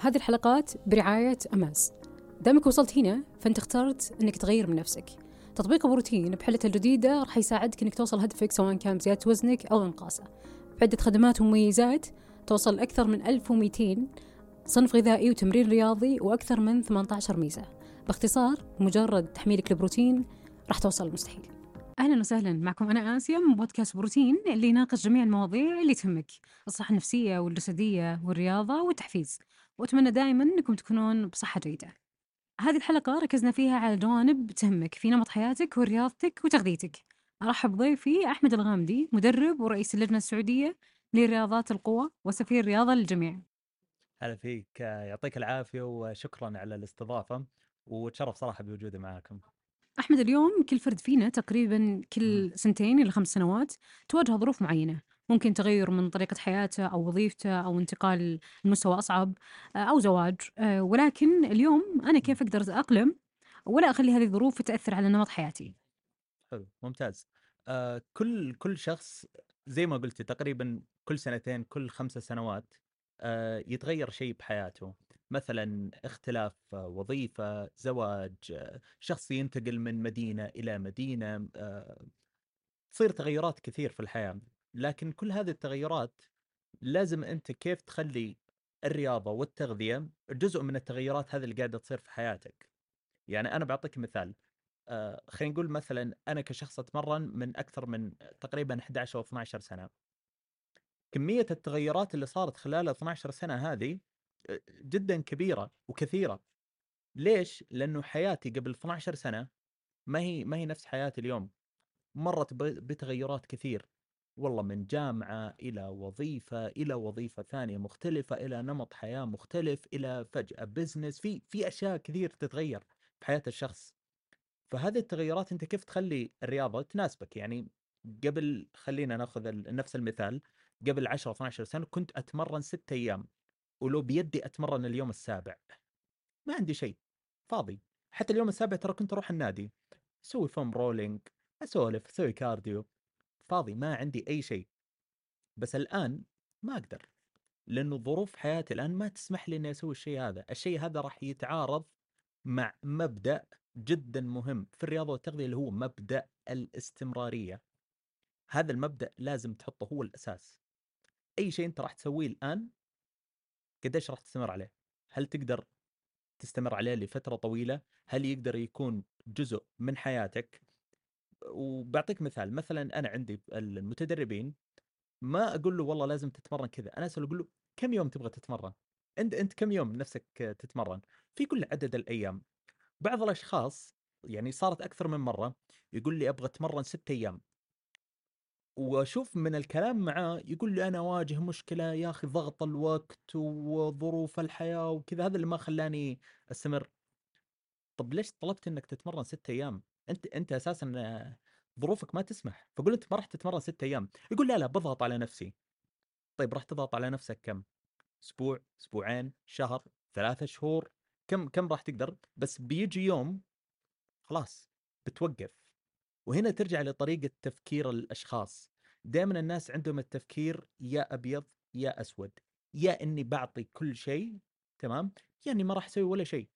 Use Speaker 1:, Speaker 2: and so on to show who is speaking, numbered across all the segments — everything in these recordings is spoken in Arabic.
Speaker 1: هذه الحلقات برعاية أماز. دامك وصلت هنا فأنت اخترت أنك تغير من نفسك. تطبيق بروتين بحلته الجديدة راح يساعدك أنك توصل هدفك سواء كان بزيادة وزنك أو إنقاصه. بعدة خدمات ومميزات توصل أكثر من 1200 صنف غذائي وتمرين رياضي وأكثر من 18 ميزة. باختصار مجرد تحميلك البروتين راح توصل المستحيل أهلا وسهلا. معكم أنا آسيا من بودكاست بروتين اللي يناقش جميع المواضيع اللي تهمك. الصحة النفسية والجسدية والرياضة والتحفيز. وأتمنى دائما إنكم تكونون بصحة جيدة. هذه الحلقة ركزنا فيها على جوانب تهمك في نمط حياتك ورياضتك وتغذيتك. أرحب ضيفي أحمد الغامدي مدرب ورئيس اللجنة السعودية لرياضات القوى وسفير رياضه للجميع.
Speaker 2: هلا فيك. يعطيك العافية وشكرا على الاستضافة وتشرف صراحة بوجودي معاكم.
Speaker 1: أحمد اليوم كل فرد فينا تقريبا كل سنتين إلى خمس سنوات تواجه ظروف معينة. ممكن تغير من طريقة حياته أو وظيفته أو انتقال لمستوى أصعب آه، أو زواج. آه، ولكن اليوم أنا كيف أقدر أتأقلم ولا أخلي هذه الظروف تأثر على نمط حياتي؟
Speaker 2: حلو ممتاز. آه كل كل شخص زي ما قلتي تقريبا كل سنتين كل خمسة سنوات آه يتغير شيء بحياته. مثلا اختلاف وظيفة زواج شخص ينتقل من مدينة إلى مدينة آه، تصير تغيرات كثير في الحياة. لكن كل هذه التغيرات لازم أنت كيف تخلي الرياضة والتغذية جزء من التغيرات هذه اللي قاعدة تصير في حياتك. يعني أنا بعطيك مثال آه، خلينا نقول مثلا أنا كشخص أتمرن من أكثر من تقريبا 11 أو 12 سنة. كمية التغيرات اللي صارت خلال 12 سنة هذه جدا كبيرة وكثيرة. ليش؟ لأنه حياتي قبل 12 سنة ما هي ما هي نفس حياتي اليوم. مرت بتغيرات كثير. والله من جامعة إلى وظيفة إلى وظيفة ثانية مختلفة إلى نمط حياة مختلف إلى فجأة بزنس في في أشياء كثير تتغير في حياه الشخص. فهذه التغيرات أنت كيف تخلي الرياضة تناسبك؟ يعني قبل خلينا ناخذ نفس المثال. قبل 10 12 سنة كنت أتمرن ست أيام ولو بيدي أتمرن اليوم السابع. ما عندي شيء. فاضي. حتى اليوم السابع ترى كنت أروح النادي. أسوي foam rolling أسولف أسوي cardio فاضي ما عندي أي شيء بس الآن ما أقدر لأنه ظروف حياتي الآن ما تسمح لي إني أسوي الشيء هذا الشيء هذا راح يتعارض مع مبدأ جدا مهم في الرياضة والتغذية اللي هو مبدأ الاستمرارية هذا المبدأ لازم تحطه هو الأساس أي شيء أنت راح تسويه الآن قديش راح تستمر عليه؟ هل تقدر تستمر عليه لفترة طويلة؟ هل يقدر يكون جزء من حياتك؟ وبعطيك مثال مثلا أنا عندي المتدربين ما أقول له والله لازم تتمرن كذا أنا اسال أقول له كم يوم تبغى تتمرن؟ أنت أنت كم يوم نفسك تتمرن؟ في كل عدد الأيام. بعض الأشخاص يعني صارت أكثر من مرة يقول لي أبغى أتمرن ست أيام. وأشوف من الكلام معاه يقول لي أنا أواجه مشكلة يا أخي ضغط الوقت وظروف الحياة وكذا هذا اللي ما خلاني أستمر. طب ليش طلبت إنك تتمرن ستة أيام؟ أنت أنت أساسا ظروفك ما تسمح. فقول أنت ما راح تتمرن ستة أيام. يقول لا لا بضغط على نفسي. طيب راح تضغط على نفسك كم؟ أسبوع أسبوعين شهر ثلاثة شهور. كم كم راح تقدر؟ بس بيجي يوم خلاص بتوقف. وهنا ترجع لطريقة تفكير الأشخاص. دائما الناس عندهم التفكير يا أبيض يا أسود. يا إني بعطي كل شيء تمام؟ يعني ما راح أسوي ولا شيء.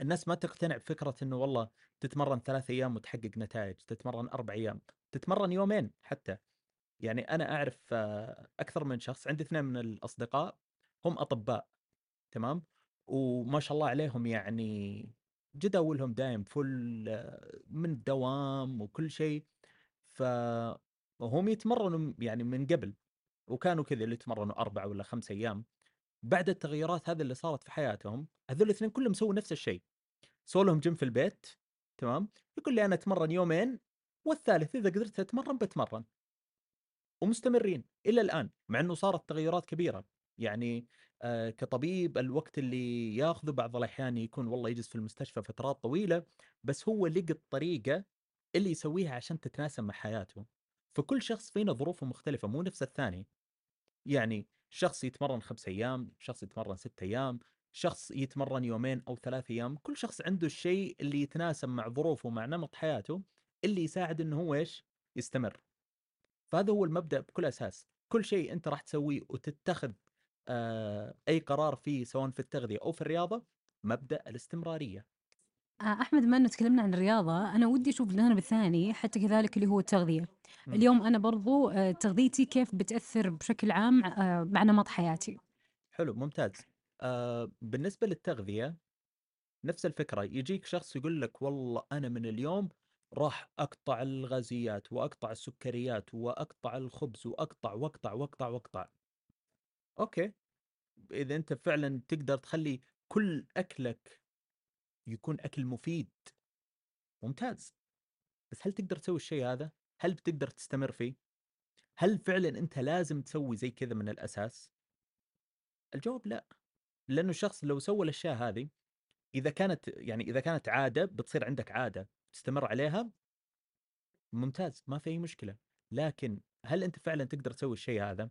Speaker 2: الناس ما تقتنع بفكرة إنه والله تتمرن ثلاث أيام وتحقق نتائج تتمرن أربع أيام تتمرن يومين حتى. يعني أنا أعرف آه، أكثر من شخص عندي اثنين من الأصدقاء هم أطباء تمام؟ وما شاء الله عليهم يعني جداولهم دايم فل من الدوام وكل شيء. ف وهم يتمرنوا يعني من قبل وكانوا كذا اللي يتمرنوا أربع ولا خمس أيام. بعد التغيرات هذه اللي صارت في حياتهم هذول الاثنين كلهم سووا نفس الشيء. سووا لهم جيم في البيت تمام؟ يقول لي أنا أتمرن يومين والثالث إذا قدرت أتمرن بتمرن. ومستمرين إلى الآن مع إنه صارت تغيرات كبيرة. يعني آه، كطبيب الوقت اللي ياخذه بعض الأحيان يكون والله يجلس في المستشفى فترات طويلة بس هو لقى الطريقة اللي يسويها عشان تتناسب مع حياته. فكل شخص فينا ظروفه مختلفة مو نفس الثاني. يعني شخص يتمرن خمس أيام شخص يتمرن ست أيام شخص يتمرن يومين أو ثلاث أيام كل شخص عنده الشيء اللي يتناسب مع ظروفه ومع نمط حياته اللي يساعد إنه هو إيش؟ يستمر. فهذا هو المبدأ بكل أساس. كل شيء أنت راح تسويه وتتخذ آه، أي قرار فيه سواء في التغذية أو في الرياضة مبدأ الاستمرارية.
Speaker 1: آه، أحمد بما أنه تكلمنا عن الرياضة أنا ودي أشوف الجانب الثاني حتى كذلك اللي هو التغذية.
Speaker 2: مم.
Speaker 1: اليوم أنا برضو آه، تغذيتي كيف بتأثر بشكل عام آه، مع نمط حياتي؟
Speaker 2: حلو ممتاز. آه بالنسبة للتغذية نفس الفكرة يجيك شخص يقول لك والله أنا من اليوم راح أقطع الغازيات وأقطع السكريات وأقطع الخبز وأقطع وأقطع وأقطع وأقطع. أوكي إذا أنت فعلا تقدر تخلي كل أكلك يكون أكل مفيد ممتاز. بس هل تقدر تسوي الشيء هذا؟ هل بتقدر تستمر فيه؟ هل فعلا أنت لازم تسوي زي كذا من الأساس؟ الجواب لا. لأنه الشخص لو سوى الأشياء هذه إذا كانت يعني إذا كانت عادة بتصير عندك عادة تستمر عليها ممتاز ما في أي مشكلة. لكن هل أنت فعلا تقدر تسوي الشيء هذا؟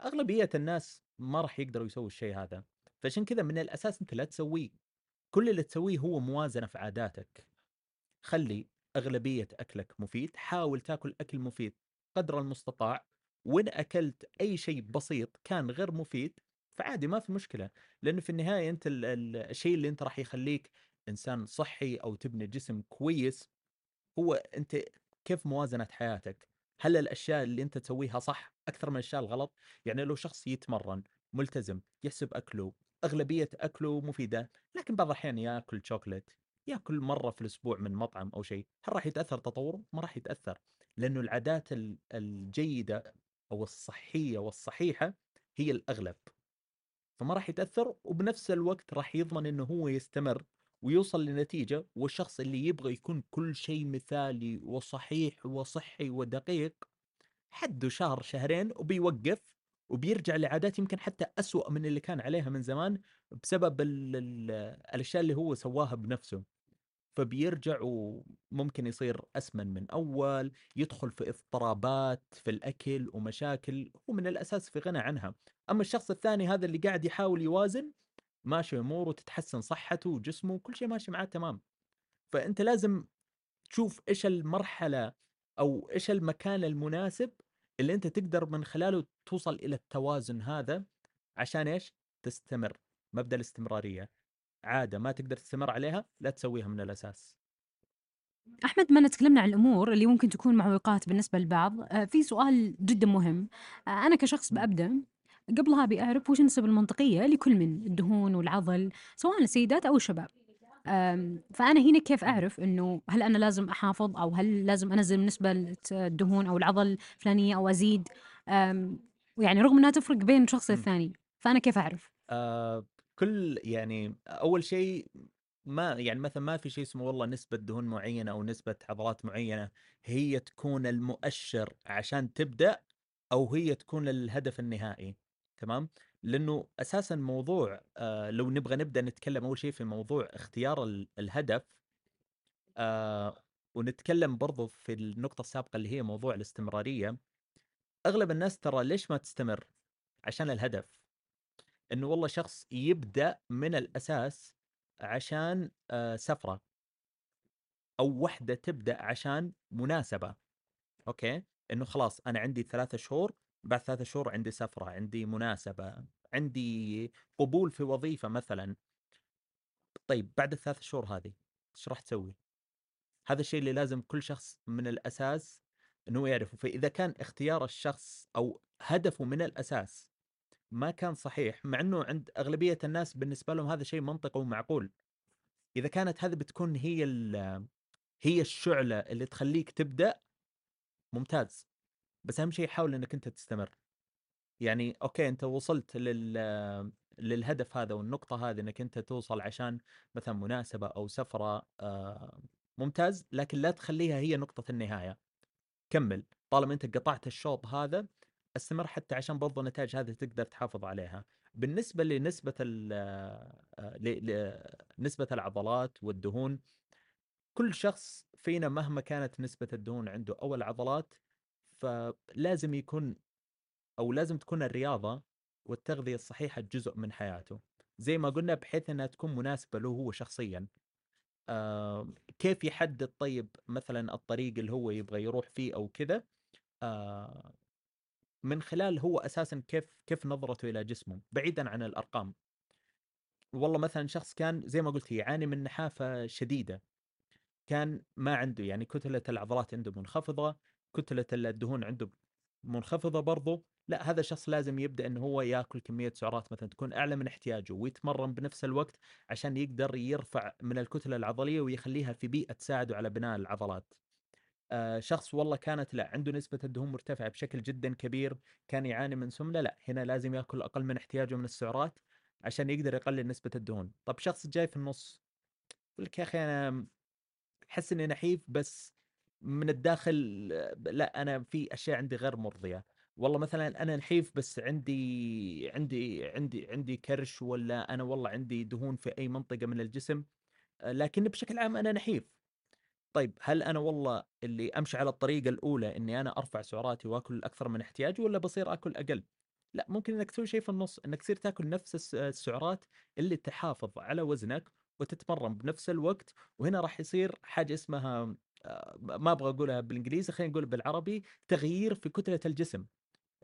Speaker 2: أغلبية الناس ما راح يقدروا يسووا الشيء هذا. فعشان كذا من الأساس أنت لا تسويه. كل اللي تسويه هو موازنة في عاداتك. خلي أغلبية أكلك مفيد. حاول تاكل أكل مفيد قدر المستطاع. وإن أكلت أي شيء بسيط كان غير مفيد فعادي ما في مشكلة لأنه في النهاية أنت ال- ال- الشيء اللي أنت راح يخليك إنسان صحي أو تبني جسم كويس هو أنت كيف موازنة حياتك؟ هل الأشياء اللي أنت تسويها صح أكثر من الأشياء الغلط؟ يعني لو شخص يتمرن ملتزم يحسب أكله أغلبية أكله مفيدة لكن بعض الأحيان يأكل شوكولات يأكل مرة في الأسبوع من مطعم أو شيء هل راح يتأثر تطوره؟ ما راح يتأثر لأنه العادات ال- الجيدة أو الصحية والصحيحة هي الأغلب. فما راح يتأثر وبنفس الوقت راح يضمن إنه هو يستمر ويوصل لنتيجة والشخص اللي يبغى يكون كل شيء مثالي وصحيح وصحي ودقيق حده شهر شهرين وبيوقف وبيرجع لعادات يمكن حتى أسوأ من اللي كان عليها من زمان بسبب ال ال الأشياء اللي هو سواها بنفسه. فبيرجع وممكن يصير أسمن من أول يدخل في اضطرابات في الأكل ومشاكل هو من الأساس في غنى عنها. أما الشخص الثاني هذا اللي قاعد يحاول يوازن ماشي أموره تتحسن صحته وجسمه وكل شيء ماشي معاه تمام. فأنت لازم تشوف إيش المرحلة أو إيش المكان المناسب اللي أنت تقدر من خلاله توصل إلى التوازن هذا عشان إيش؟ تستمر مبدأ الاستمرارية. عادة ما تقدر تستمر عليها لا تسويها من الأساس
Speaker 1: أحمد ما تكلمنا عن الأمور اللي ممكن تكون معوقات بالنسبة للبعض آه، في سؤال جدا مهم آه، أنا كشخص
Speaker 2: مم.
Speaker 1: بأبدأ قبلها بأعرف وش النسب المنطقية لكل من الدهون والعضل سواء السيدات أو الشباب فأنا هنا كيف
Speaker 2: مم.
Speaker 1: أعرف إنه هل أنا لازم أحافظ أو هل لازم أنزل نسبة الدهون أو العضل الفلانية أو أزيد يعني رغم إنها تفرق بين شخص
Speaker 2: مم.
Speaker 1: للثاني فأنا كيف أعرف؟
Speaker 2: آه كل يعني أول شيء ما يعني مثلا ما في شيء اسمه والله نسبة دهون معينة أو نسبة عضلات معينة هي تكون المؤشر عشان تبدأ أو هي تكون الهدف النهائي تمام؟ لأنه أساسا موضوع آه لو نبغى نبدأ نتكلم أول شيء في موضوع اختيار ال- الهدف آه ونتكلم برضو في النقطة السابقة اللي هي موضوع الاستمرارية أغلب الناس ترى ليش ما تستمر؟ عشان الهدف. إنه والله شخص يبدأ من الأساس عشان آه، سفرة. أو وحدة تبدأ عشان مناسبة. أوكي؟ إنه خلاص أنا عندي ثلاثة شهور بعد ثلاثة شهور عندي سفرة عندي مناسبة عندي قبول في وظيفة مثلا. طيب بعد الثلاث شهور هذه إيش راح تسوي؟ هذا الشيء اللي لازم كل شخص من الأساس إنه يعرفه. فإذا كان اختيار الشخص أو هدفه من الأساس ما كان صحيح مع إنه عند أغلبية الناس بالنسبة لهم هذا شيء منطقي ومعقول. إذا كانت هذه بتكون هي هي الشعلة اللي تخليك تبدأ ممتاز. بس أهم شيء حاول إنك أنت تستمر. يعني أوكي أنت وصلت لل للهدف هذا والنقطة هذه إنك أنت توصل عشان مثلا مناسبة أو سفرة آه، ممتاز. لكن لا تخليها هي نقطة النهاية. كمل. طالما أنت قطعت الشوط هذا استمر حتى عشان برضو النتائج هذه تقدر تحافظ عليها. بالنسبة لنسبة ال ل- ل- نسبة العضلات والدهون كل شخص فينا مهما كانت نسبة الدهون عنده أو العضلات فلازم يكون أو لازم تكون الرياضة والتغذية الصحيحة جزء من حياته. زي ما قلنا بحيث أنها تكون مناسبة له هو شخصيا. آه كيف يحدد طيب مثلا الطريق اللي هو يبغى يروح فيه أو كذا؟ آه من خلال هو أساسا كيف كيف نظرته إلى جسمه بعيدا عن الأرقام. والله مثلا شخص كان زي ما قلت يعاني من نحافة شديدة. كان ما عنده يعني كتلة العضلات عنده منخفضة كتلة الدهون عنده منخفضة برضو. لا هذا الشخص لازم يبدأ إنه هو ياكل كمية سعرات مثلا تكون أعلى من احتياجه ويتمرن بنفس الوقت عشان يقدر يرفع من الكتلة العضلية ويخليها في بيئة تساعده على بناء العضلات. آه شخص والله كانت لا عنده نسبة الدهون مرتفعة بشكل جدا كبير، كان يعاني من سمنة لا هنا لازم يأكل أقل من احتياجه من السعرات عشان يقدر يقلل نسبة الدهون. طب شخص جاي في النص يقول لك يا أخي أنا احس إني نحيف بس من الداخل لا أنا في أشياء عندي غير مرضية والله مثلا أنا نحيف بس عندي عندي عندي عندي كرش ولا أنا والله عندي دهون في أي منطقة من الجسم لكن بشكل عام أنا نحيف طيب هل أنا والله اللي أمشي على الطريقة الأولى إني أنا أرفع سعراتي وأكل أكثر من احتياجي ولا بصير أكل أقل؟ لا ممكن إنك تسوي شيء في النص إنك تصير تاكل نفس السعرات اللي تحافظ على وزنك وتتمرن بنفس الوقت وهنا راح يصير حاجة اسمها آه، ما أبغى أقولها بالإنجليزي خلينا نقول بالعربي تغيير في كتلة الجسم.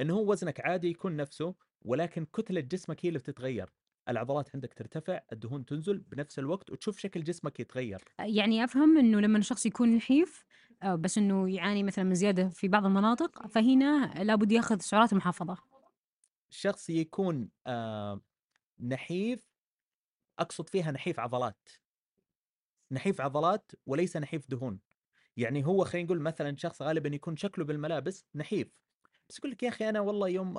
Speaker 2: إنه هو وزنك عادي يكون نفسه ولكن كتلة جسمك هي اللي بتتغير. العضلات عندك ترتفع الدهون تنزل بنفس الوقت وتشوف شكل جسمك يتغير.
Speaker 1: يعني أفهم إنه لما الشخص يكون نحيف آه، بس إنه يعاني مثلا من زيادة في بعض المناطق فهنا لابد يأخذ سعرات محافظة.
Speaker 2: الشخص يكون آه نحيف أقصد فيها نحيف عضلات. نحيف عضلات وليس نحيف دهون. يعني هو خلينا نقول مثلا شخص غالبا يكون شكله بالملابس نحيف. بس يقول لك يا أخي أنا والله يوم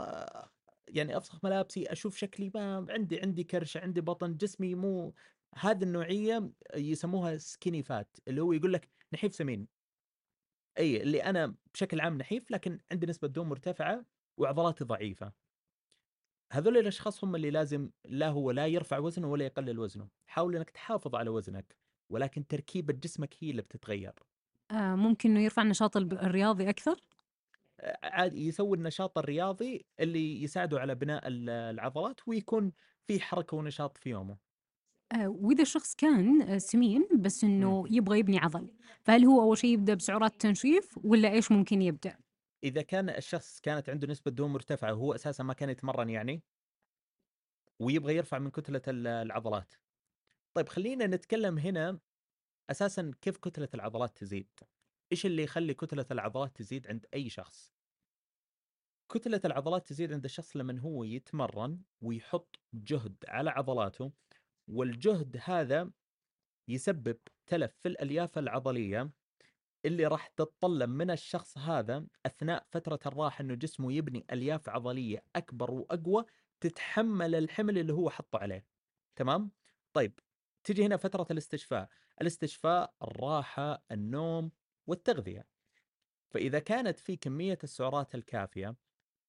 Speaker 2: يعني أفسخ ملابسي أشوف شكلي ما عندي عندي كرش عندي بطن جسمي مو هذه النوعية يسموها سكيني فات اللي هو يقول لك نحيف سمين. إي اللي أنا بشكل عام نحيف لكن عندي نسبة دهون مرتفعة وعضلاتي ضعيفة. هذول الأشخاص هم اللي لازم لا هو لا يرفع وزنه ولا يقلل وزنه. حاول إنك تحافظ على وزنك ولكن تركيبة جسمك هي اللي بتتغير.
Speaker 1: آه ممكن إنه يرفع النشاط الرياضي أكثر؟
Speaker 2: عادي يسوي النشاط الرياضي اللي يساعده على بناء العضلات ويكون في حركة ونشاط في يومه.
Speaker 1: آه وإذا الشخص كان آه، سمين بس إنه يبغى يبني عضل، فهل هو أول شيء يبدأ بسعرات تنشيف ولا إيش ممكن يبدأ؟
Speaker 2: إذا كان الشخص كانت عنده نسبة دهون مرتفعة وهو أساسا ما كان يتمرن يعني ويبغى يرفع من كتلة العضلات. طيب خلينا نتكلم هنا أساسا كيف كتلة العضلات تزيد؟ إيش اللي يخلي كتلة العضلات تزيد عند أي شخص؟ كتلة العضلات تزيد عند الشخص لما هو يتمرن ويحط جهد على عضلاته والجهد هذا يسبب تلف في الالياف العضلية اللي راح تتطلب من الشخص هذا أثناء فترة الراحة إنه جسمه يبني ألياف عضلية أكبر وأقوى تتحمل الحمل اللي هو حطه عليه. تمام؟ طيب تجي هنا فترة الاستشفاء، الاستشفاء الراحة، النوم والتغذية. فإذا كانت في كمية السعرات الكافية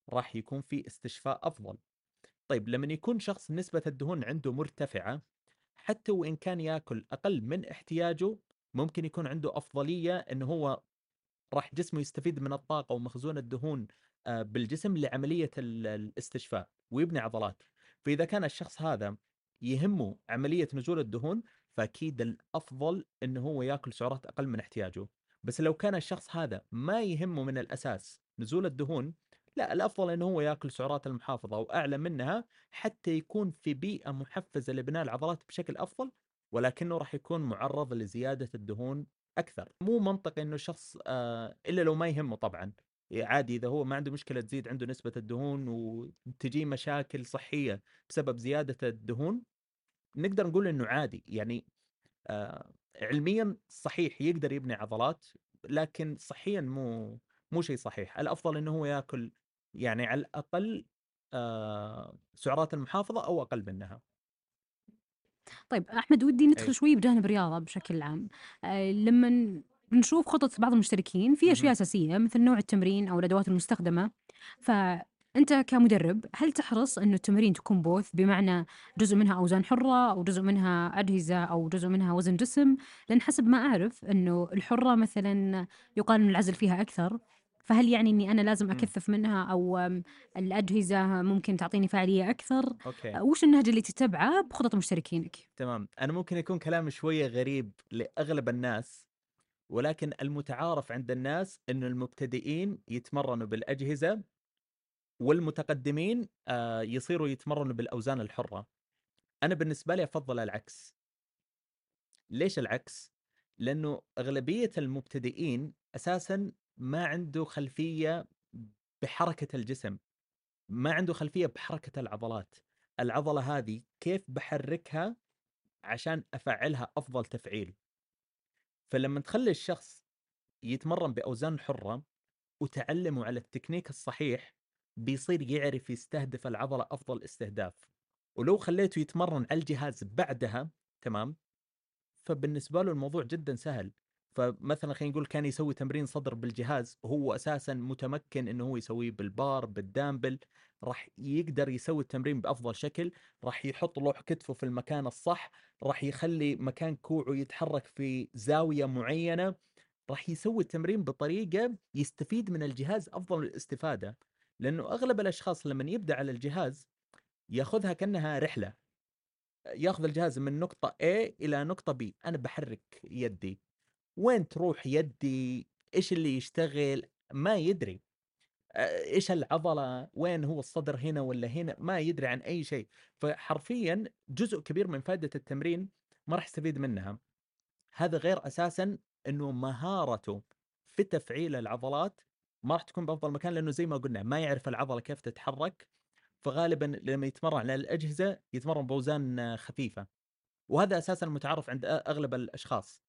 Speaker 2: راح يكون في استشفاء أفضل. طيب لما يكون شخص نسبة الدهون عنده مرتفعة حتى وإن كان يأكل أقل من احتياجه ممكن يكون عنده أفضلية إنه هو راح جسمه يستفيد من الطاقة ومخزون الدهون آه، بالجسم لعملية الاستشفاء ويبني عضلات فإذا كان الشخص هذا يهمه عملية نزول الدهون فأكيد الأفضل إنه هو يأكل سعرات أقل من احتياجه بس لو كان الشخص هذا ما يهمه من الأساس نزول الدهون لا الأفضل إنه هو يأكل سعرات المحافظة واعلى منها حتى يكون في بيئة محفزة لبناء العضلات بشكل أفضل ولكنه راح يكون معرض لزيادة الدهون أكثر. مو منطقي إنه شخص آه إلا لو ما يهمه طبعا. عادي إذا هو ما عنده مشكلة تزيد عنده نسبة الدهون وتجي مشاكل صحية بسبب زيادة الدهون نقدر نقول إنه عادي. يعني آه علميا صحيح يقدر يبني عضلات لكن صحيا مو مو شيء صحيح. الأفضل إنه هو يأكل يعني على الأقل آه سعرات المحافظة أو أقل منها.
Speaker 1: طيب أحمد ودي ندخل أي. شوي بجانب الرياضة بشكل عام. آه لما نشوف خطط بعض المشتركين في أشياء أساسية مثل نوع التمرين أو الأدوات المستخدمة. فانت كمدرب هل تحرص انه التمارين تكون بوث بمعنى جزء منها أوزان حرة أو جزء منها أجهزة أو جزء منها وزن جسم لأن حسب ما أعرف أنه الحرة مثلا يقال إن العزل فيها أكثر فهل يعني إني أنا لازم. أكثف منها أو الأجهزة ممكن تعطيني فعالية أكثر؟
Speaker 2: أوكي
Speaker 1: وش النهج اللي تتبعه بخطط مشتركينك؟
Speaker 2: تمام، أنا ممكن يكون كلامي شوية غريب لأغلب الناس ولكن المتعارف عند الناس انه المبتدئين يتمرنوا بالأجهزة والمتقدمين آه، يصيروا يتمرنوا بالأوزان الحرة. أنا بالنسبة لي أفضل العكس. ليش العكس؟ لأنه أغلبية المبتدئين أساسا ما عنده خلفية بحركة الجسم ما عنده خلفية بحركة العضلات. العضلة هذه كيف بحركها عشان أفعلها أفضل تفعيل؟ فلما تخلي الشخص يتمرن بأوزان حرة وتعلمه على التكنيك الصحيح بيصير يعرف يستهدف العضلة أفضل استهداف. ولو خليته يتمرن على الجهاز بعدها تمام؟ فبالنسبة له الموضوع جدا سهل. فمثلا خلينا نقول كان يسوي تمرين صدر بالجهاز وهو أساسا متمكن إنه هو يسويه بالبار بالدامبل راح يقدر يسوي التمرين بأفضل شكل راح يحط لوح كتفه في المكان الصح راح يخلي مكان كوعه يتحرك في زاوية معينة راح يسوي التمرين بطريقة يستفيد من الجهاز أفضل الاستفادة. لأنه أغلب الأشخاص لما يبدأ على الجهاز ياخذها كأنها رحلة. ياخذ الجهاز من نقطة A إلى نقطة B أنا بحرك يدي. وين تروح يدي؟ إيش اللي يشتغل؟ ما يدري. إيش العضلة؟ وين هو الصدر هنا ولا هنا؟ ما يدري عن أي شيء. فحرفيا جزء كبير من فائدة التمرين ما راح يستفيد منها. هذا غير أساسا إنه مهارته في تفعيل العضلات ما راح تكون بأفضل مكان لأنه زي ما قلنا ما يعرف العضلة كيف تتحرك. فغالبا لما يتمرن على الأجهزة يتمرن بأوزان خفيفة. وهذا أساسا متعارف عند أغلب الأشخاص.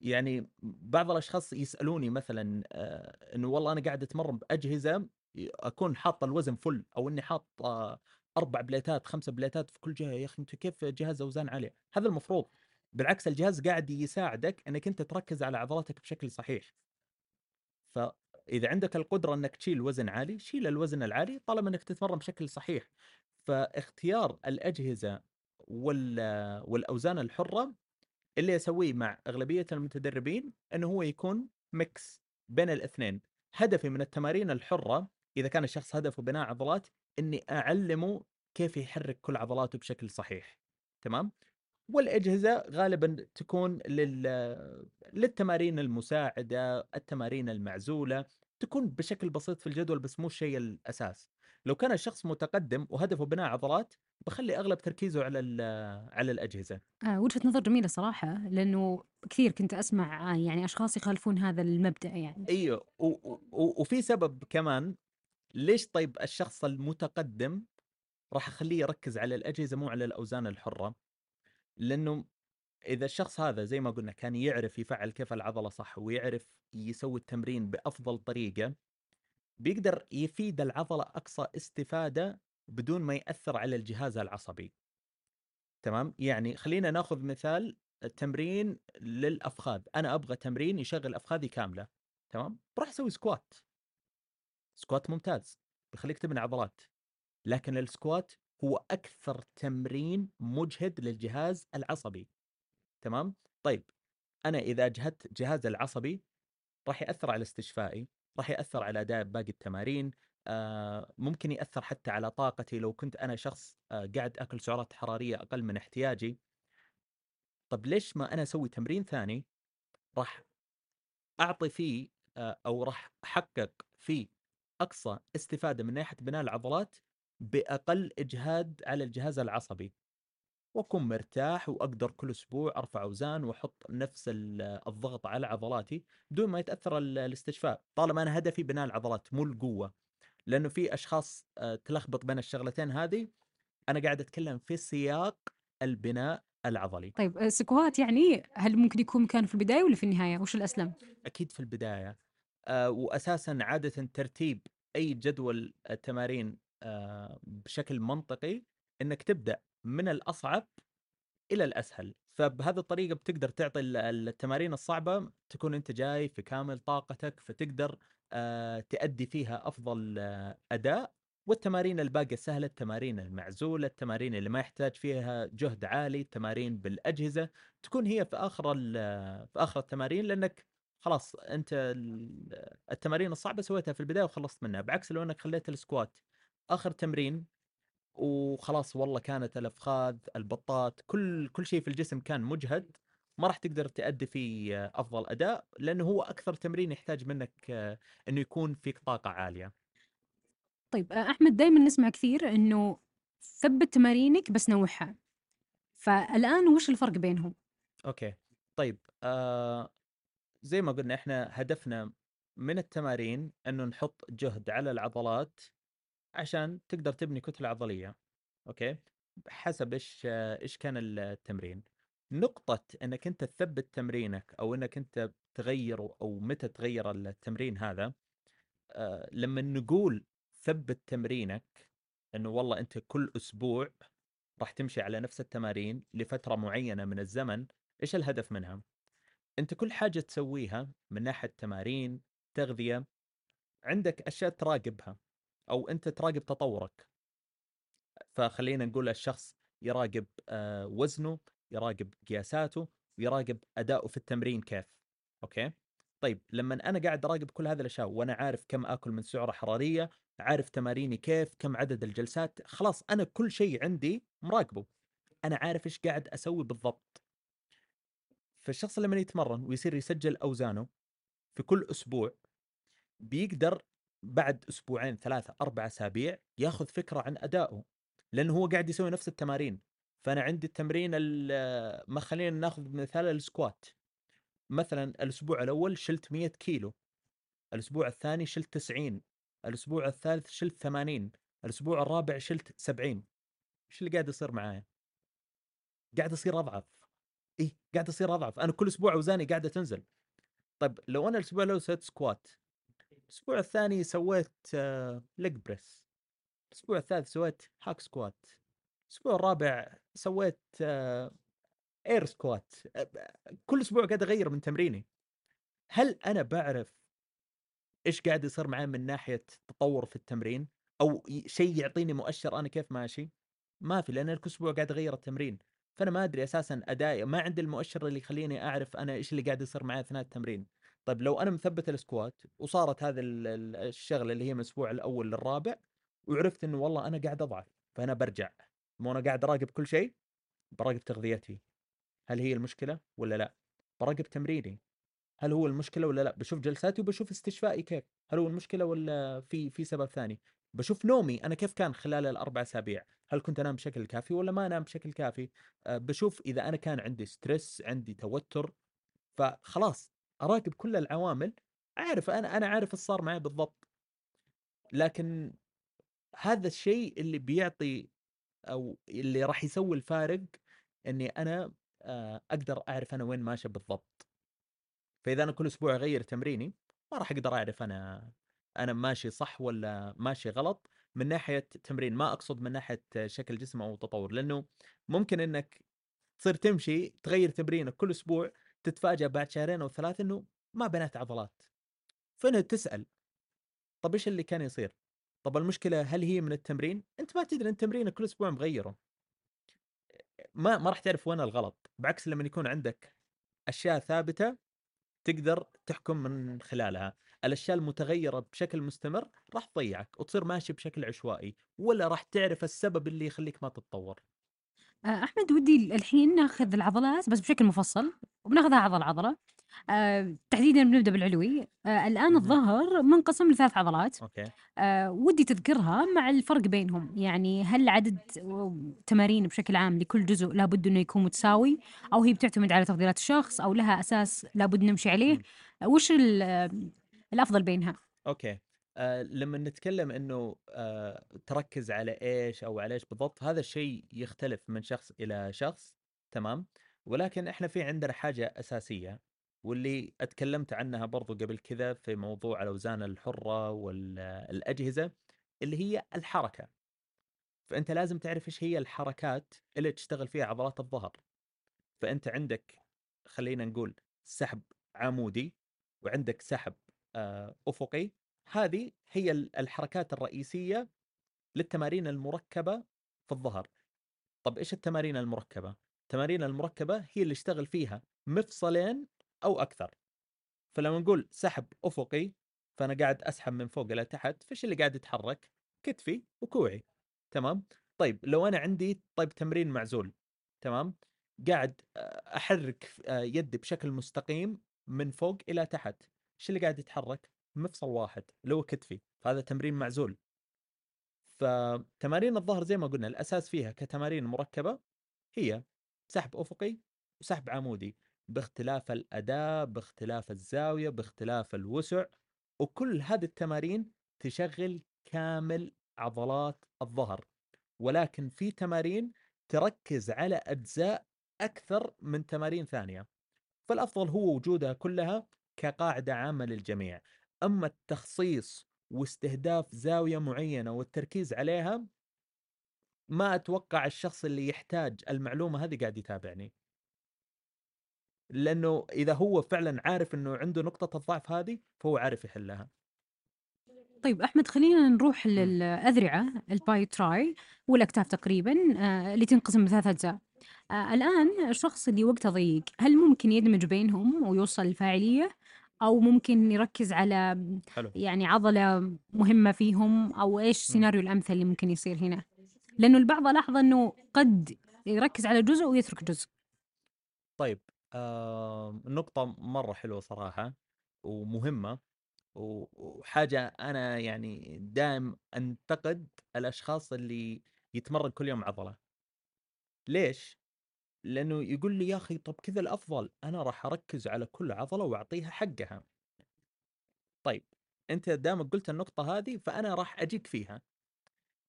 Speaker 2: يعني بعض الأشخاص يسألوني مثلا آه، إنه والله أنا قاعد أتمرن بأجهزة أكون حاط الوزن فل أو إني حاط أربع بليتات خمسة بليتات في كل جهة. يا أخي أنت كيف جهاز أوزان عالية؟ هذا المفروض. بالعكس الجهاز قاعد يساعدك إنك أنت تركز على عضلاتك بشكل صحيح. فاذا عندك القدرة إنك تشيل وزن عالي، شيل الوزن العالي طالما إنك تتمرن بشكل صحيح. فاختيار الأجهزة والأوزان الحرة اللي أسويه مع أغلبية المتدربين إنه هو يكون ميكس بين الاثنين. هدفي من التمارين الحرة إذا كان الشخص هدفه بناء عضلات إني أعلمه كيف يحرك كل عضلاته بشكل صحيح. تمام؟ والأجهزة غالبا تكون لل... للتمارين المساعدة التمارين المعزولة تكون بشكل بسيط في الجدول بس مو الشيء الأساس لو كان الشخص متقدم وهدفه بناء عضلات بخلي أغلب تركيزه على على الأجهزة.
Speaker 1: آه وجهة نظر جميلة صراحة لأنه كثير كنت أسمع يعني أشخاص يخالفون هذا المبدأ يعني.
Speaker 2: أيوه وفي سبب كمان ليش طيب الشخص المتقدم راح أخليه يركز على الأجهزة مو على الأوزان الحرة؟ لأنه إذا الشخص هذا زي ما قلنا كان يعرف يفعل كيف العضلة صح ويعرف يسوي التمرين بأفضل طريقة بيقدر يفيد العضلة أقصى استفادة بدون ما يأثر على الجهاز العصبي. تمام؟ يعني خلينا ناخذ مثال التمرين للأفخاذ أنا أبغى تمرين يشغل أفخاذي كاملة تمام؟ بروح أسوي squat squat ممتاز بخليك تبني عضلات لكن ال squat هو أكثر تمرين مجهد للجهاز العصبي. تمام؟ طيب أنا إذا اجهدت جهازي العصبي راح يأثر على استشفائي راح يأثر على أداء باقي التمارين آه، ممكن يأثر حتى على طاقتي. لو كنت أنا شخص آه، قاعد أكل سعرات حرارية أقل من احتياجي طب ليش ما أنا أسوي تمرين ثاني راح أعطي فيه آه، أو راح أحقق فيه أقصى استفادة من ناحية بناء العضلات بأقل إجهاد على الجهاز العصبي. وأكون مرتاح وأقدر كل أسبوع أرفع أوزان وأحط نفس الضغط على عضلاتي بدون ما يتأثر الاستشفاء طالما أنا هدفي بناء العضلات مو القوة. لأنه في أشخاص آه، تلخبط بين الشغلتين هذه أنا قاعد أتكلم في سياق البناء العضلي.
Speaker 1: طيب السكوات يعني هل ممكن يكون مكان في البداية ولا في النهاية؟ وش الأسلم؟
Speaker 2: أكيد في البداية. أه واساسا عادة ترتيب أي جدول تمارين بشكل منطقي إنك تبدأ من الأصعب إلى الأسهل. فبهذه الطريقة بتقدر تعطي التمارين الصعبة تكون أنت جاي في كامل طاقتك فتقدر آه، تأدي فيها أفضل آه، أداء. والتمارين الباقية سهلة التمارين المعزولة التمارين اللي ما يحتاج فيها جهد عالي التمارين بالأجهزة تكون هي في آخر في آخر التمارين لأنك خلاص أنت التمارين الصعبة سويتها في البداية وخلصت منها. بعكس لو أنك خليت السكوات آخر تمرين وخلاص والله كانت الأفخاذ البطات كل كل شيء في الجسم كان مجهد ما راح تقدر تأدي فيه أفضل أداء لأنه هو أكثر تمرين يحتاج منك إنه يكون فيك طاقة عالية.
Speaker 1: طيب آه، أحمد دايمًا نسمع كثير إنه ثبّت تمارينك بس نوّعها، فالآن وش الفرق بينهم؟
Speaker 2: أوكي، طيب آآ زي ما قُلنا إحنا هدفنا من التمارين إنه نحط جهد على العضلات عشان تقدر تبني كتلة عضلية، أوكي؟ حسب إيش إيش كان التمرين. نقطة إنك أنت تثبّت تمرينك أو إنك أنت تغيّره أو متى تغيّر التمرين هذا، آآ لمّا نقول ثبّت تمرينك، إنه والله أنت كل أسبوع راح تمشي على نفس التمارين لفترة معيّنة من الزمن، إيش الهدف منها؟ أنت كل حاجة تسويها من ناحية تمارين، تغذية، عندك أشياء تراقبها أو أنت تراقب تطورك. فخلينا نقول الشخص يراقب آه، وزنه، يراقب قياساته، ويراقب أداؤه في التمرين كيف. أوكي؟ طيب لما أنا قاعد أراقب كل هذه الأشياء وأنا عارف كم آكل من سعرة حرارية، عارف تماريني كيف، كم عدد الجلسات، خلاص أنا كل شيء عندي مراقبه. أنا عارف إيش قاعد أسوي بالضبط. فالشخص لما يتمرن ويصير يسجل أوزانه في كل أسبوع بيقدر بعد أسبوعين ثلاثة أربع أسابيع ياخذ فكرة عن أدائه لأنه هو قاعد يسوي نفس التمارين. فأنا عندي التمرين ما خلينا ناخذ مثال السكوات. مثلا الأسبوع الأول شلت 100 كيلو الأسبوع الثاني شلت 90 الأسبوع الثالث شلت 80 الأسبوع الرابع شلت 70 إيش اللي قاعد يصير معايا؟ قاعد أصير أضعف. إيه قاعد أصير أضعف. أنا كل أسبوع أوزاني قاعدة تنزل. طيب لو أنا الأسبوع الأول سويت squat الأسبوع الثاني سويت leg press الأسبوع الثالث سويت hack squat الأسبوع الرابع سويت air squat كل أسبوع قاعد أغير من تمريني. هل أنا بعرف إيش قاعد يصير معي من ناحية تطور في التمرين؟ أو شيء يعطيني مؤشر أنا كيف ماشي؟ ما في لأن كل أسبوع قاعد أغير التمرين. فأنا ما أدري أساسا أدائي ما عندي المؤشر اللي يخليني أعرف أنا إيش اللي قاعد يصير معي أثناء التمرين. طيب لو أنا مثبت السكوات وصارت هذه الشغلة اللي هي من الأسبوع الأول للرابع وعرفت إنه والله أنا قاعد أضعف فأنا برجع. مو أنا قاعد أراقب كل شيء براقب تغذيتي. هل هي المشكلة ولا لا؟ براقب تمريني. هل هو المشكلة ولا لا؟ بشوف جلساتي وبشوف استشفائي كيف. هل هو المشكلة ولا في في سبب ثاني؟ بشوف نومي أنا كيف كان خلال الأربع أسابيع. هل كنت أنام بشكل كافي ولا ما أنام بشكل كافي؟ أه بشوف إذا أنا كان عندي stress عندي توتر فخلاص. اراقب كل العوامل أعرف أنا أنا عارف إيش صار معي بالضبط. لكن هذا الشيء اللي بيعطي أو اللي راح يسوي الفارق إني أنا آه، أقدر أعرف أنا وين ماشي بالضبط. فإذا أنا كل أسبوع أغير تمريني ما راح أقدر أعرف أنا أنا ماشي صح ولا ماشي غلط من ناحية تمرين. ما أقصد من ناحية شكل جسم أو تطور لأنه ممكن إنك تصير تمشي تغير تمرينك كل أسبوع تتفاجأ بعد شهرين أو ثلاث إنه ما بنيت عضلات فهنا تسأل طب إيش اللي كان يصير؟ طب المشكلة هل هي من التمرين؟ أنت ما تدري أنت تمرينك كل أسبوع مغيره ما ما راح تعرف وين الغلط بعكس لما يكون عندك أشياء ثابتة تقدر تحكم من خلالها الأشياء المتغيرة بشكل مستمر راح تضيعك وتصير ماشي بشكل عشوائي ولا راح تعرف السبب اللي يخليك ما تتطور
Speaker 1: آه، أحمد ودي الحين ناخذ العضلات بس بشكل مفصل وبناخذها عضلة عضلة. آه، تحديدا بنبدأ بالعلوي. آه، الآن الظهر منقسم لثلاث عضلات.
Speaker 2: أوكي.
Speaker 1: آه، ودي تذكرها مع الفرق بينهم. يعني هل عدد تمارين بشكل عام لكل جزء لابد أنه يكون متساوي أو هي بتعتمد على تفضيلات الشخص أو لها أساس لابد نمشي عليه؟ وش الأفضل بينها؟
Speaker 2: أوكي. آه لما نتكلم إنه آه تركز على إيش أو على إيش بالضبط هذا الشيء يختلف من شخص إلى شخص تمام؟ ولكن إحنا في عندنا حاجة أساسية واللي أتكلمت عنها برضو قبل كذا في موضوع الأوزان الحرة والأجهزة اللي هي الحركة. فأنت لازم تعرف إيش هي الحركات اللي تشتغل فيها عضلات الظهر. فأنت عندك خلينا نقول سحب عمودي وعندك سحب آه، أفقي هذه هي الحركات الرئيسية للتمارين المركبة في الظهر. طب إيش التمارين المركبة؟ التمارين المركبة هي اللي اشتغل فيها مفصلين أو أكثر. فلما نقول سحب أفقي فأنا قاعد أسحب من فوق إلى تحت فإيش اللي قاعد يتحرك؟ كتفي وكوعي. تمام؟ طيب لو أنا عندي طيب تمرين معزول. تمام؟ قاعد أحرك يدي بشكل مستقيم من فوق إلى تحت. إيش اللي قاعد يتحرك؟ مفصل واحد اللي هو كتفي فهذا تمرين معزول. فتمارين الظهر زي ما قلنا الأساس فيها كتمارين مركبة هي سحب أفقي وسحب عمودي باختلاف الاداء باختلاف الزاوية باختلاف الوسع وكل هذه التمارين تشغل كامل عضلات الظهر. ولكن في تمارين تركز على أجزاء أكثر من تمارين ثانية. فالأفضل هو وجودها كلها كقاعدة عامة للجميع. اما التخصيص واستهداف زاوية معينة والتركيز عليها ما أتوقع الشخص اللي يحتاج المعلومة هذه قاعد يتابعني. لأنه إذا هو فعلا عارف إنه عنده نقطة الضعف هذه فهو عارف يحلها.
Speaker 1: طيب أحمد خلينا نروح للأذرعة الباي تراي والأكتاف تقريبا آه، اللي تنقسم لثلاث أجزاء. آه، الآن الشخص اللي وقته ضيق هل ممكن يدمج بينهم ويوصل الفاعلية؟ أو ممكن يركز على
Speaker 2: حلو.
Speaker 1: يعني عضلة مهمة فيهم أو إيش السيناريو الأمثل اللي ممكن يصير هنا. لأنه البعض لاحظ إنه قد يركز على جزء ويترك جزء.
Speaker 2: طيب آه نقطة مرة حلوة صراحة ومهمة وحاجة أنا يعني دائم أنتقد الأشخاص اللي يتمرن كل يوم عضلة. ليش؟ لأنه يقول لي يا أخي طب كذا الأفضل أنا راح أركز على كل عضلة وأعطيها حقها. طيب أنت دامك قلت النقطة هذه فأنا راح أجيك فيها.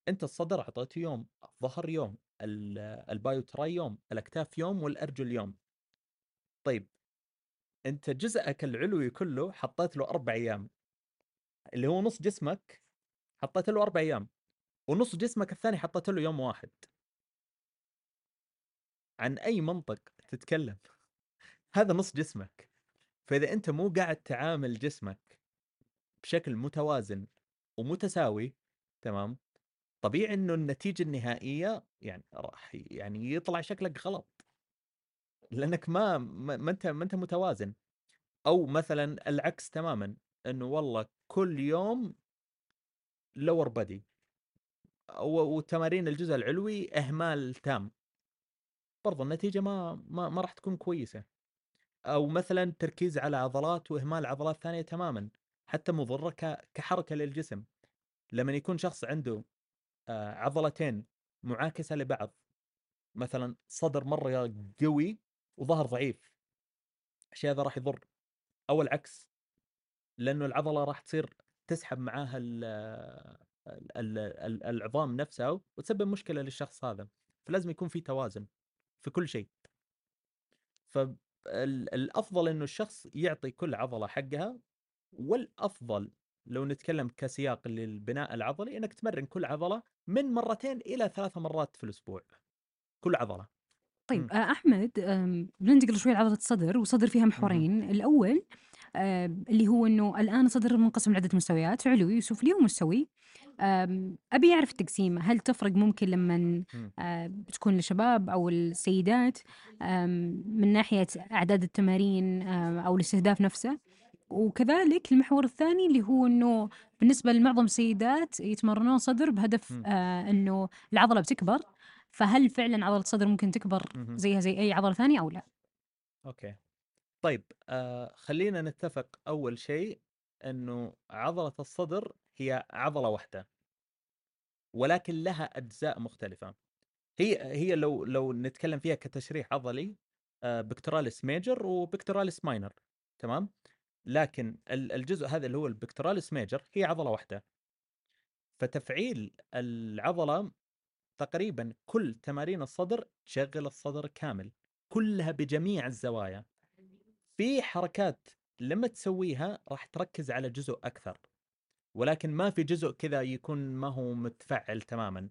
Speaker 2: أنت الصدر أعطيته يوم الظهر يوم البايوتراي يوم الأكتاف يوم والأرجل يوم. طيب أنت جزءك العلوي كله حطيت له أربع أيام. اللي هو نص جسمك حطيت له أربع أيام ونص جسمك الثاني حطيت له يوم واحد. عن أي منطق تتكلم. هذا نص جسمك. فإذا أنت مو قاعد تعامل جسمك بشكل متوازن ومتساوي تمام؟ طبيعي إنه النتيجة النهائية يعني راح يعني يطلع شكلك غلط. لأنك ما ما أنت ما أنت متوازن. أو مثلا العكس تماما إنه والله كل يوم لور بدي وتمارين الجزء العلوي إهمال تام. برضو النتيجة ما ما, ما راح تكون كويسة. أو مثلا تركيز على عضلات وإهمال عضلات ثانية تماما حتى مضرة كحركة للجسم. لما يكون شخص عنده آه، عضلتين معاكسة لبعض مثلا صدر مرة قوي وظهر ضعيف الشيء هذا راح يضر. أو العكس لأنه العضلة راح تصير تسحب معاها ال ال ال العظام نفسها وتسبب مشكلة للشخص هذا. فلازم يكون في توازن. في كل شيء. فالافضل إنه الشخص يعطي كل عضلة حقها والأفضل لو نتكلم كسياق للبناء العضلي إنك تمرن كل عضلة من مرتين إلى ثلاث مرات في الأسبوع. كل عضلة.
Speaker 1: طيب م. أحمد بننتقل شوي لعضلة الصدر والصدر فيها محورين. م. الأول آه، اللي هو إنه الآن الصدر منقسم لعدة مستويات علوي وسفلي ومستوي. أبي أعرف التقسيمه هل تفرق ممكن لما آه، بتكون للشباب أو السيدات من ناحية أعداد التمارين أو الاستهداف نفسه؟ وكذلك المحور الثاني اللي هو إنه بالنسبة لمعظم السيدات يتمرنون صدر بهدف آه إنه العضلة بتكبر. فهل فعلا عضلة الصدر ممكن تكبر زيها زي أي عضلة ثانية أو لا؟
Speaker 2: أوكي. طيب آه خلينا نتفق أول شيء إنه عضلة الصدر هي عضلة واحدة. ولكن لها أجزاء مختلفة. هي هي لو لو نتكلم فيها كتشريح عضلي آه pectoralis major و pectoralis minor تمام؟ لكن الجزء هذا اللي هو ال pectoralis major هي عضلة واحدة. فتفعيل العضلة تقريبا كل تمارين الصدر تشغل الصدر كامل كلها بجميع الزوايا. في حركات لما تسويها راح تركز على جزء أكثر. ولكن ما في جزء كذا يكون ما هو متفعل تماما.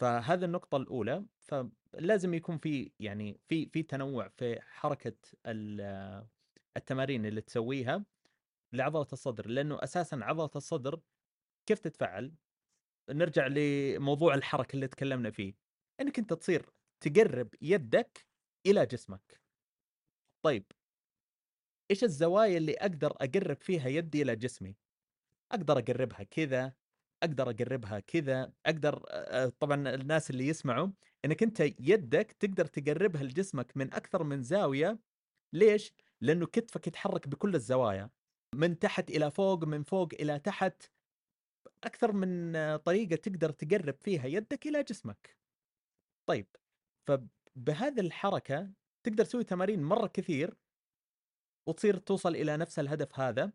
Speaker 2: فهذه النقطة الأولى. فلازم يكون في يعني في في تنوع في حركة التمارين اللي تسويها لعضلة الصدر لأنه أساسا عضلة الصدر كيف تتفعل؟ نرجع لموضوع الحركة اللي تكلمنا فيه. إنك أنت تصير تقرب يدك إلى جسمك. طيب إيش الزوايا اللي أقدر أقرب فيها يدي إلى جسمي؟ أقدر أقربها كذا أقدر أقربها كذا أقدر طبعا الناس اللي يسمعوا إنك أنت يدك تقدر تقربها لجسمك من أكثر من زاوية. ليش؟ لأنه كتفك يتحرك بكل الزوايا من تحت إلى فوق من فوق إلى تحت. أكثر من طريقة تقدر تقرب فيها يدك إلى جسمك. طيب فبهذه الحركة تقدر تسوي تمارين مرة كثير وتصير توصل إلى نفس الهدف هذا.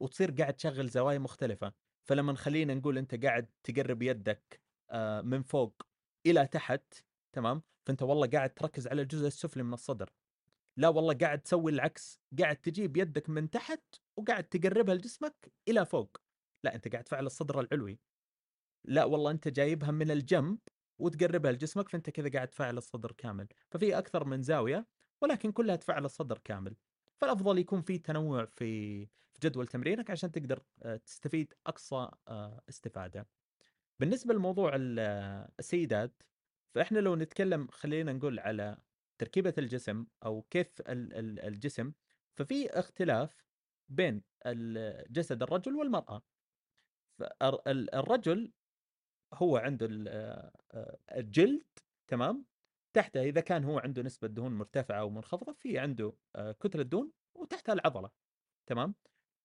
Speaker 2: وتصير قاعد تشغل زوايا مختلفة. فلما خلينا نقول أنت قاعد تقرب يدك آه، من فوق إلى تحت تمام؟ فأنت والله قاعد تركز على الجزء السفلي من الصدر. لا والله قاعد تسوي العكس قاعد تجيب يدك من تحت وقاعد تقربها لجسمك إلى فوق. لا أنت قاعد تفعل الصدر العلوي. لا والله أنت جايبها من الجنب وتقربها لجسمك فأنت كذا قاعد تفعل الصدر كامل. ففي أكثر من زاوية ولكن كلها تفعل الصدر كامل. فالأفضل يكون في تنوع في في جدول تمرينك عشان تقدر آه، تستفيد أقصى آه، استفادة. بالنسبة لموضوع السيدات فإحنا لو نتكلم خلينا نقول على تركيبة الجسم أو كيف الجسم ففي اختلاف بين جسد الرجل والمرأة. الرجل هو عنده الجلد تمام؟ تحته إذا كان هو عنده نسبة دهون مرتفعة أو منخفضة في عنده كتلة دهون وتحتها العضلة تمام؟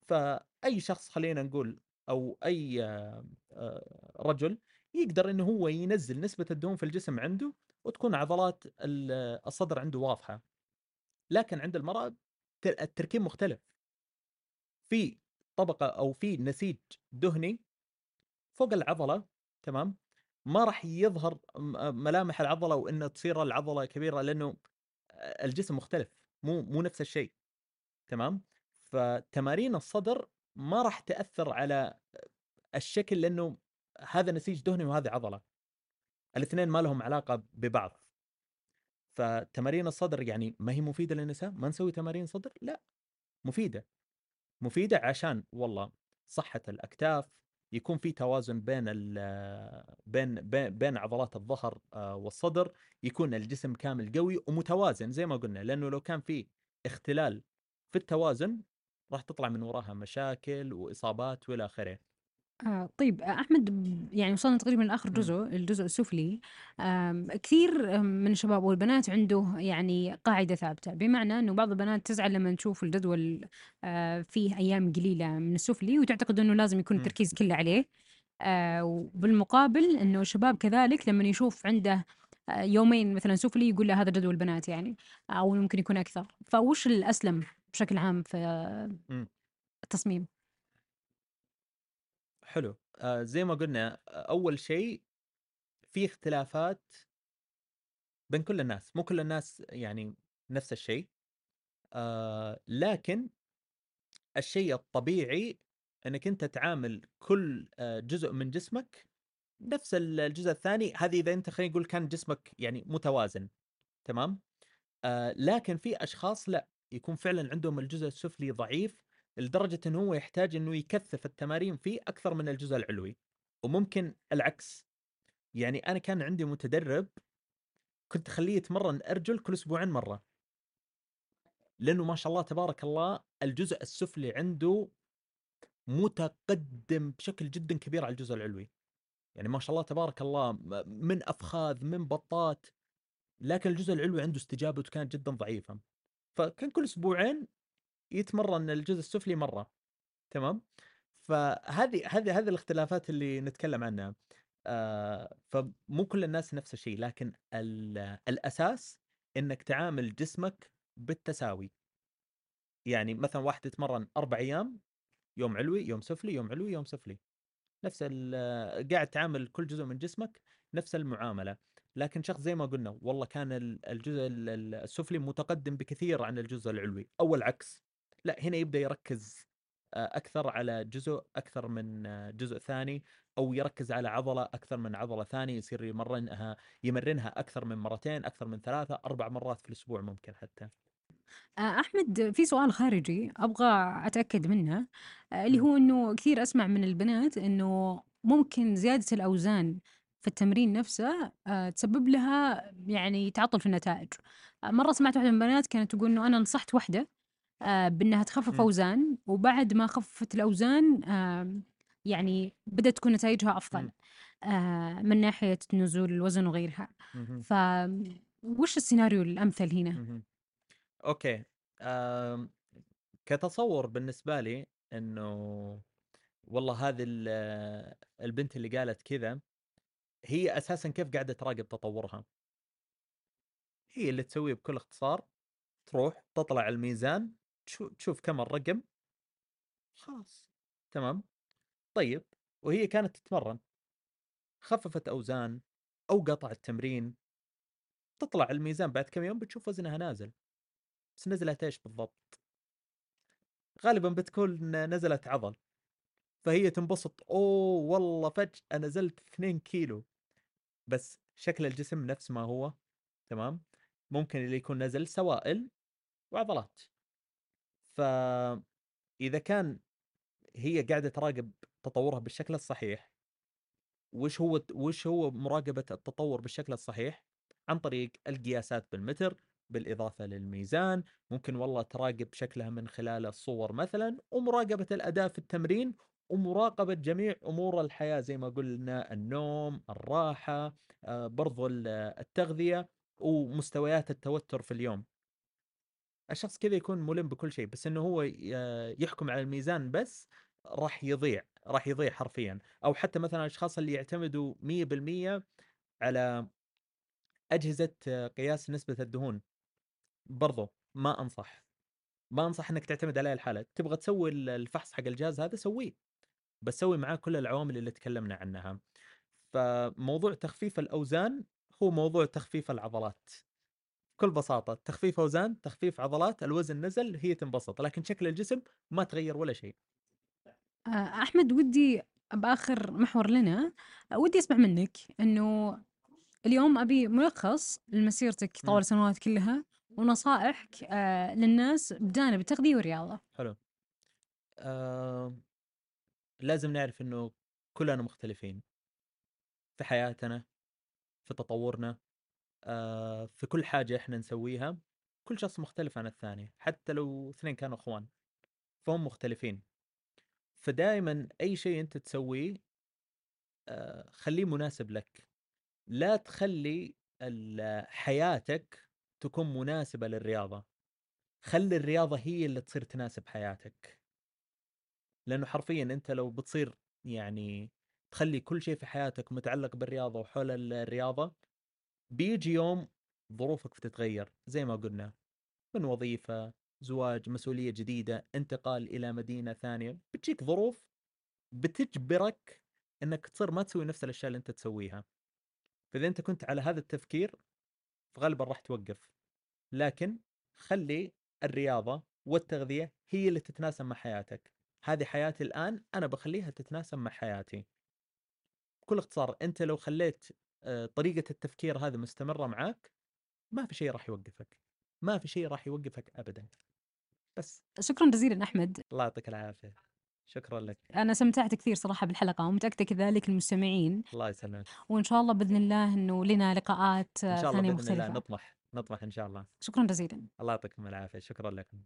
Speaker 2: فأي شخص خلينا نقول أو أي رجل يقدر إنه هو ينزل نسبة الدهون في الجسم عنده وتكون عضلات الصدر عنده واضحة. لكن عند المرأة التركيب مختلف. في طبقة أو في نسيج دهني فوق العضلة تمام؟ ما راح يظهر ملامح العضلة وإنه تصير العضلة كبيرة لأنه الجسم مختلف. مو مو نفس الشيء تمام؟ فتمارين الصدر ما راح تأثر على الشكل لأنه هذا نسيج دهني وهذه عضلة. الاثنين ما لهم علاقة ببعض. فتمارين الصدر يعني ما هي مفيدة للنساء؟ ما نسوي تمارين صدر؟ لا مفيدة. مفيدة عشان والله صحة الأكتاف يكون في توازن بين بين بين, عضلات الظهر آه، والصدر يكون الجسم كامل قوي ومتوازن زي ما قلنا لأنه لو كان في اختلال في التوازن راح تطلع من وراها مشاكل وإصابات وإلى آخره.
Speaker 1: آه طيب آه، أحمد يعني وصلنا تقريبا
Speaker 2: إمم.
Speaker 1: جزء الجزء السفلي. كثير من الشباب والبنات عنده يعني قاعدة ثابتة بمعنى أنه بعض البنات تزعل لما تشوف الجدول آه فيه أيام قليلة من السفلي وتعتقد أنه لازم يكون. التركيز كله عليه. آه وبالمقابل أنه الشباب كذلك لما يشوف عنده يومين مثلا سفلي يقول له هذا جدول بنات يعني أو ممكن يكون أكثر. فوش الأسلم؟ بشكل عام في
Speaker 2: إمم.
Speaker 1: التصميم.
Speaker 2: حلو. آه زي ما قلنا أول شيء في اختلافات بين كل الناس. مو كل الناس يعني نفس الشيء. آه لكن الشيء الطبيعي إنك أنت تعامل كل آه جزء من جسمك نفس الجزء الثاني. هذه إذا أنت خلينا نقول كان جسمك يعني متوازن. تمام؟ آه لكن في أشخاص لأ. يكون فعلا عندهم الجزء السفلي ضعيف لدرجة إنه هو يحتاج إنه يكثف التمارين فيه أكثر من الجزء العلوي. وممكن العكس. يعني أنا كان عندي متدرب كنت أخليه يتمرن أرجل كل أسبوعين مرة. لأنه ما شاء الله تبارك الله الجزء السفلي عنده متقدم بشكل جدا كبير على الجزء العلوي. يعني ما شاء الله تبارك الله من أفخاذ من بطات لكن الجزء العلوي عنده استجابته كانت جدا ضعيفة. فكان كل أسبوعين يتمرن الجزء السفلي مرة تمام؟ فهذه هذه هذه الاختلافات اللي نتكلم عنها. آه فمو كل الناس نفس الشيء لكن الأساس إنك تعامل جسمك بالتساوي. يعني مثلا واحد يتمرن أربع أيام يوم علوي يوم سفلي يوم علوي يوم سفلي. نفس قاعد تعامل كل جزء من جسمك نفس المعاملة. لكن شخص زي ما قلنا والله كان الجزء السفلي متقدم بكثير عن الجزء العلوي أو العكس. لا هنا يبدأ يركز آه، أكثر على جزء أكثر من آه، جزء ثاني أو يركز على عضلة أكثر من عضلة ثانية يصير يمرنها يمرنها أكثر من مرتين أكثر من ثلاثة أربع مرات في الأسبوع ممكن حتى.
Speaker 1: آه، أحمد في سؤال خارجي أبغى أتأكد منه اللي هو إنه كثير أسمع من البنات إنه ممكن زيادة الأوزان في التمرين نفسه تسبب لها يعني تعطل في النتائج. مرة سمعت واحدة من البنات كانت تقول إنه أنا نصحت واحدة آه، بأنها تخفف أوزان وبعد ما خففت الأوزان يعني بدأت تكون نتائجها أفضل آه، من ناحية نزول الوزن وغيرها. ف وش السيناريو الأمثل هنا؟
Speaker 2: أوكي. كتصور بالنسبة لي إنه والله هذه ال- البنت اللي قالت كذا هي أساسا كيف قاعدة تراقب تطورها؟ هي اللي تسويه بكل اختصار تروح تطلع الميزان تشو- تشوف كم الرقم خلاص تمام. طيب وهي كانت تتمرن. خففت أوزان أو قطعت تمرين. تطلع الميزان بعد كم يوم بتشوف وزنها نازل. بس نزلت إيش بالضبط؟ غالبا بتكون نزلت عضل. فهي تنبسط. أوه والله فجأة نزلت 2 كيلو. بس شكل الجسم نفس ما هو تمام؟ ممكن اللي يكون نزل سوائل وعضلات. فإذا كان هي قاعدة تراقب تطورها بالشكل الصحيح وش هو وش هو مراقبة التطور بالشكل الصحيح؟ عن طريق القياسات بالمتر بالإضافة للميزان ممكن والله تراقب شكلها من خلال الصور مثلا ومراقبة الأداء في التمرين ومراقبة جميع أمور الحياة زي ما قلنا النوم الراحة آه، برضو ال- التغذية ومستويات التوتر في اليوم. الشخص كذا يكون ملم بكل شيء بس إنه هو يحكم على الميزان بس راح يضيع راح يضيع حرفيا. أو حتى مثلا الأشخاص اللي يعتمدوا 100% على أجهزة قياس نسبة الدهون. برضو ما أنصح ما أنصح إنك تعتمد عليها الحاله تبغى تسوي الفحص حق الجهاز هذا سويه. بس سوي معاه كل العوامل اللي تكلمنا عنها. فموضوع تخفيف الأوزان هو موضوع تخفيف العضلات. بكل بساطة تخفيف أوزان تخفيف عضلات الوزن نزل هي تنبسط لكن شكل الجسم ما تغير ولا شيء.
Speaker 1: آه، أحمد ودي بآخر محور لنا. آه، ودي أسمع منك أنه اليوم أبي ملخص لمسيرتك طوال. السنوات كلها ونصائحك آه، للناس بجانب التغذية والرياضة
Speaker 2: حلو. آه... لازم نعرف إنه كلنا مختلفين. في حياتنا في تطورنا آه... في كل حاجة إحنا نسويها كل شخص مختلف عن الثاني حتى لو اثنين كانوا إخوان فهم مختلفين. فدائما أي شيء أنت تسويه آه... خليه مناسب لك. لا تخلي حياتك تكون مناسبة للرياضة. خلي الرياضة هي اللي تصير تناسب حياتك. لأنه حرفيا أنت لو بتصير يعني تخلي كل شيء في حياتك متعلق بالرياضة وحول ال- الرياضة بيجي يوم ظروفك بتتغير زي ما قلنا من وظيفة زواج مسؤولية جديدة انتقال إلى مدينة ثانية بتجيك ظروف بتجبرك أنك تصير ما تسوي نفس الأشياء اللي أنت تسويها. فإذا أنت كنت على هذا التفكير فغالبا راح توقف. لكن خلي الرياضة والتغذية هي اللي تتناسب مع حياتك. هذه حياتي الآن أنا بخليها تتناسب مع حياتي. بكل اختصار أنت لو خليت آه، طريقة التفكير هذه مستمرة معاك ما في شيء راح يوقفك. ما في شيء راح يوقفك أبدا. بس.
Speaker 1: شكرا جزيلا أحمد.
Speaker 2: الله يعطيك العافية. شكرا لك.
Speaker 1: أنا استمتعت كثير صراحة بالحلقة ومتأكدة كذلك المستمعين.
Speaker 2: الله يسلمك.
Speaker 1: وإن شاء الله بإذن الله أنه لنا لقاءات
Speaker 2: إن
Speaker 1: آه،
Speaker 2: شاء الله
Speaker 1: ثانية
Speaker 2: بإذن الله
Speaker 1: مختلفة.
Speaker 2: نطمح نطمح إن شاء الله.
Speaker 1: شكرا جزيلا.
Speaker 2: الله يعطيكم العافية. شكرا لكم.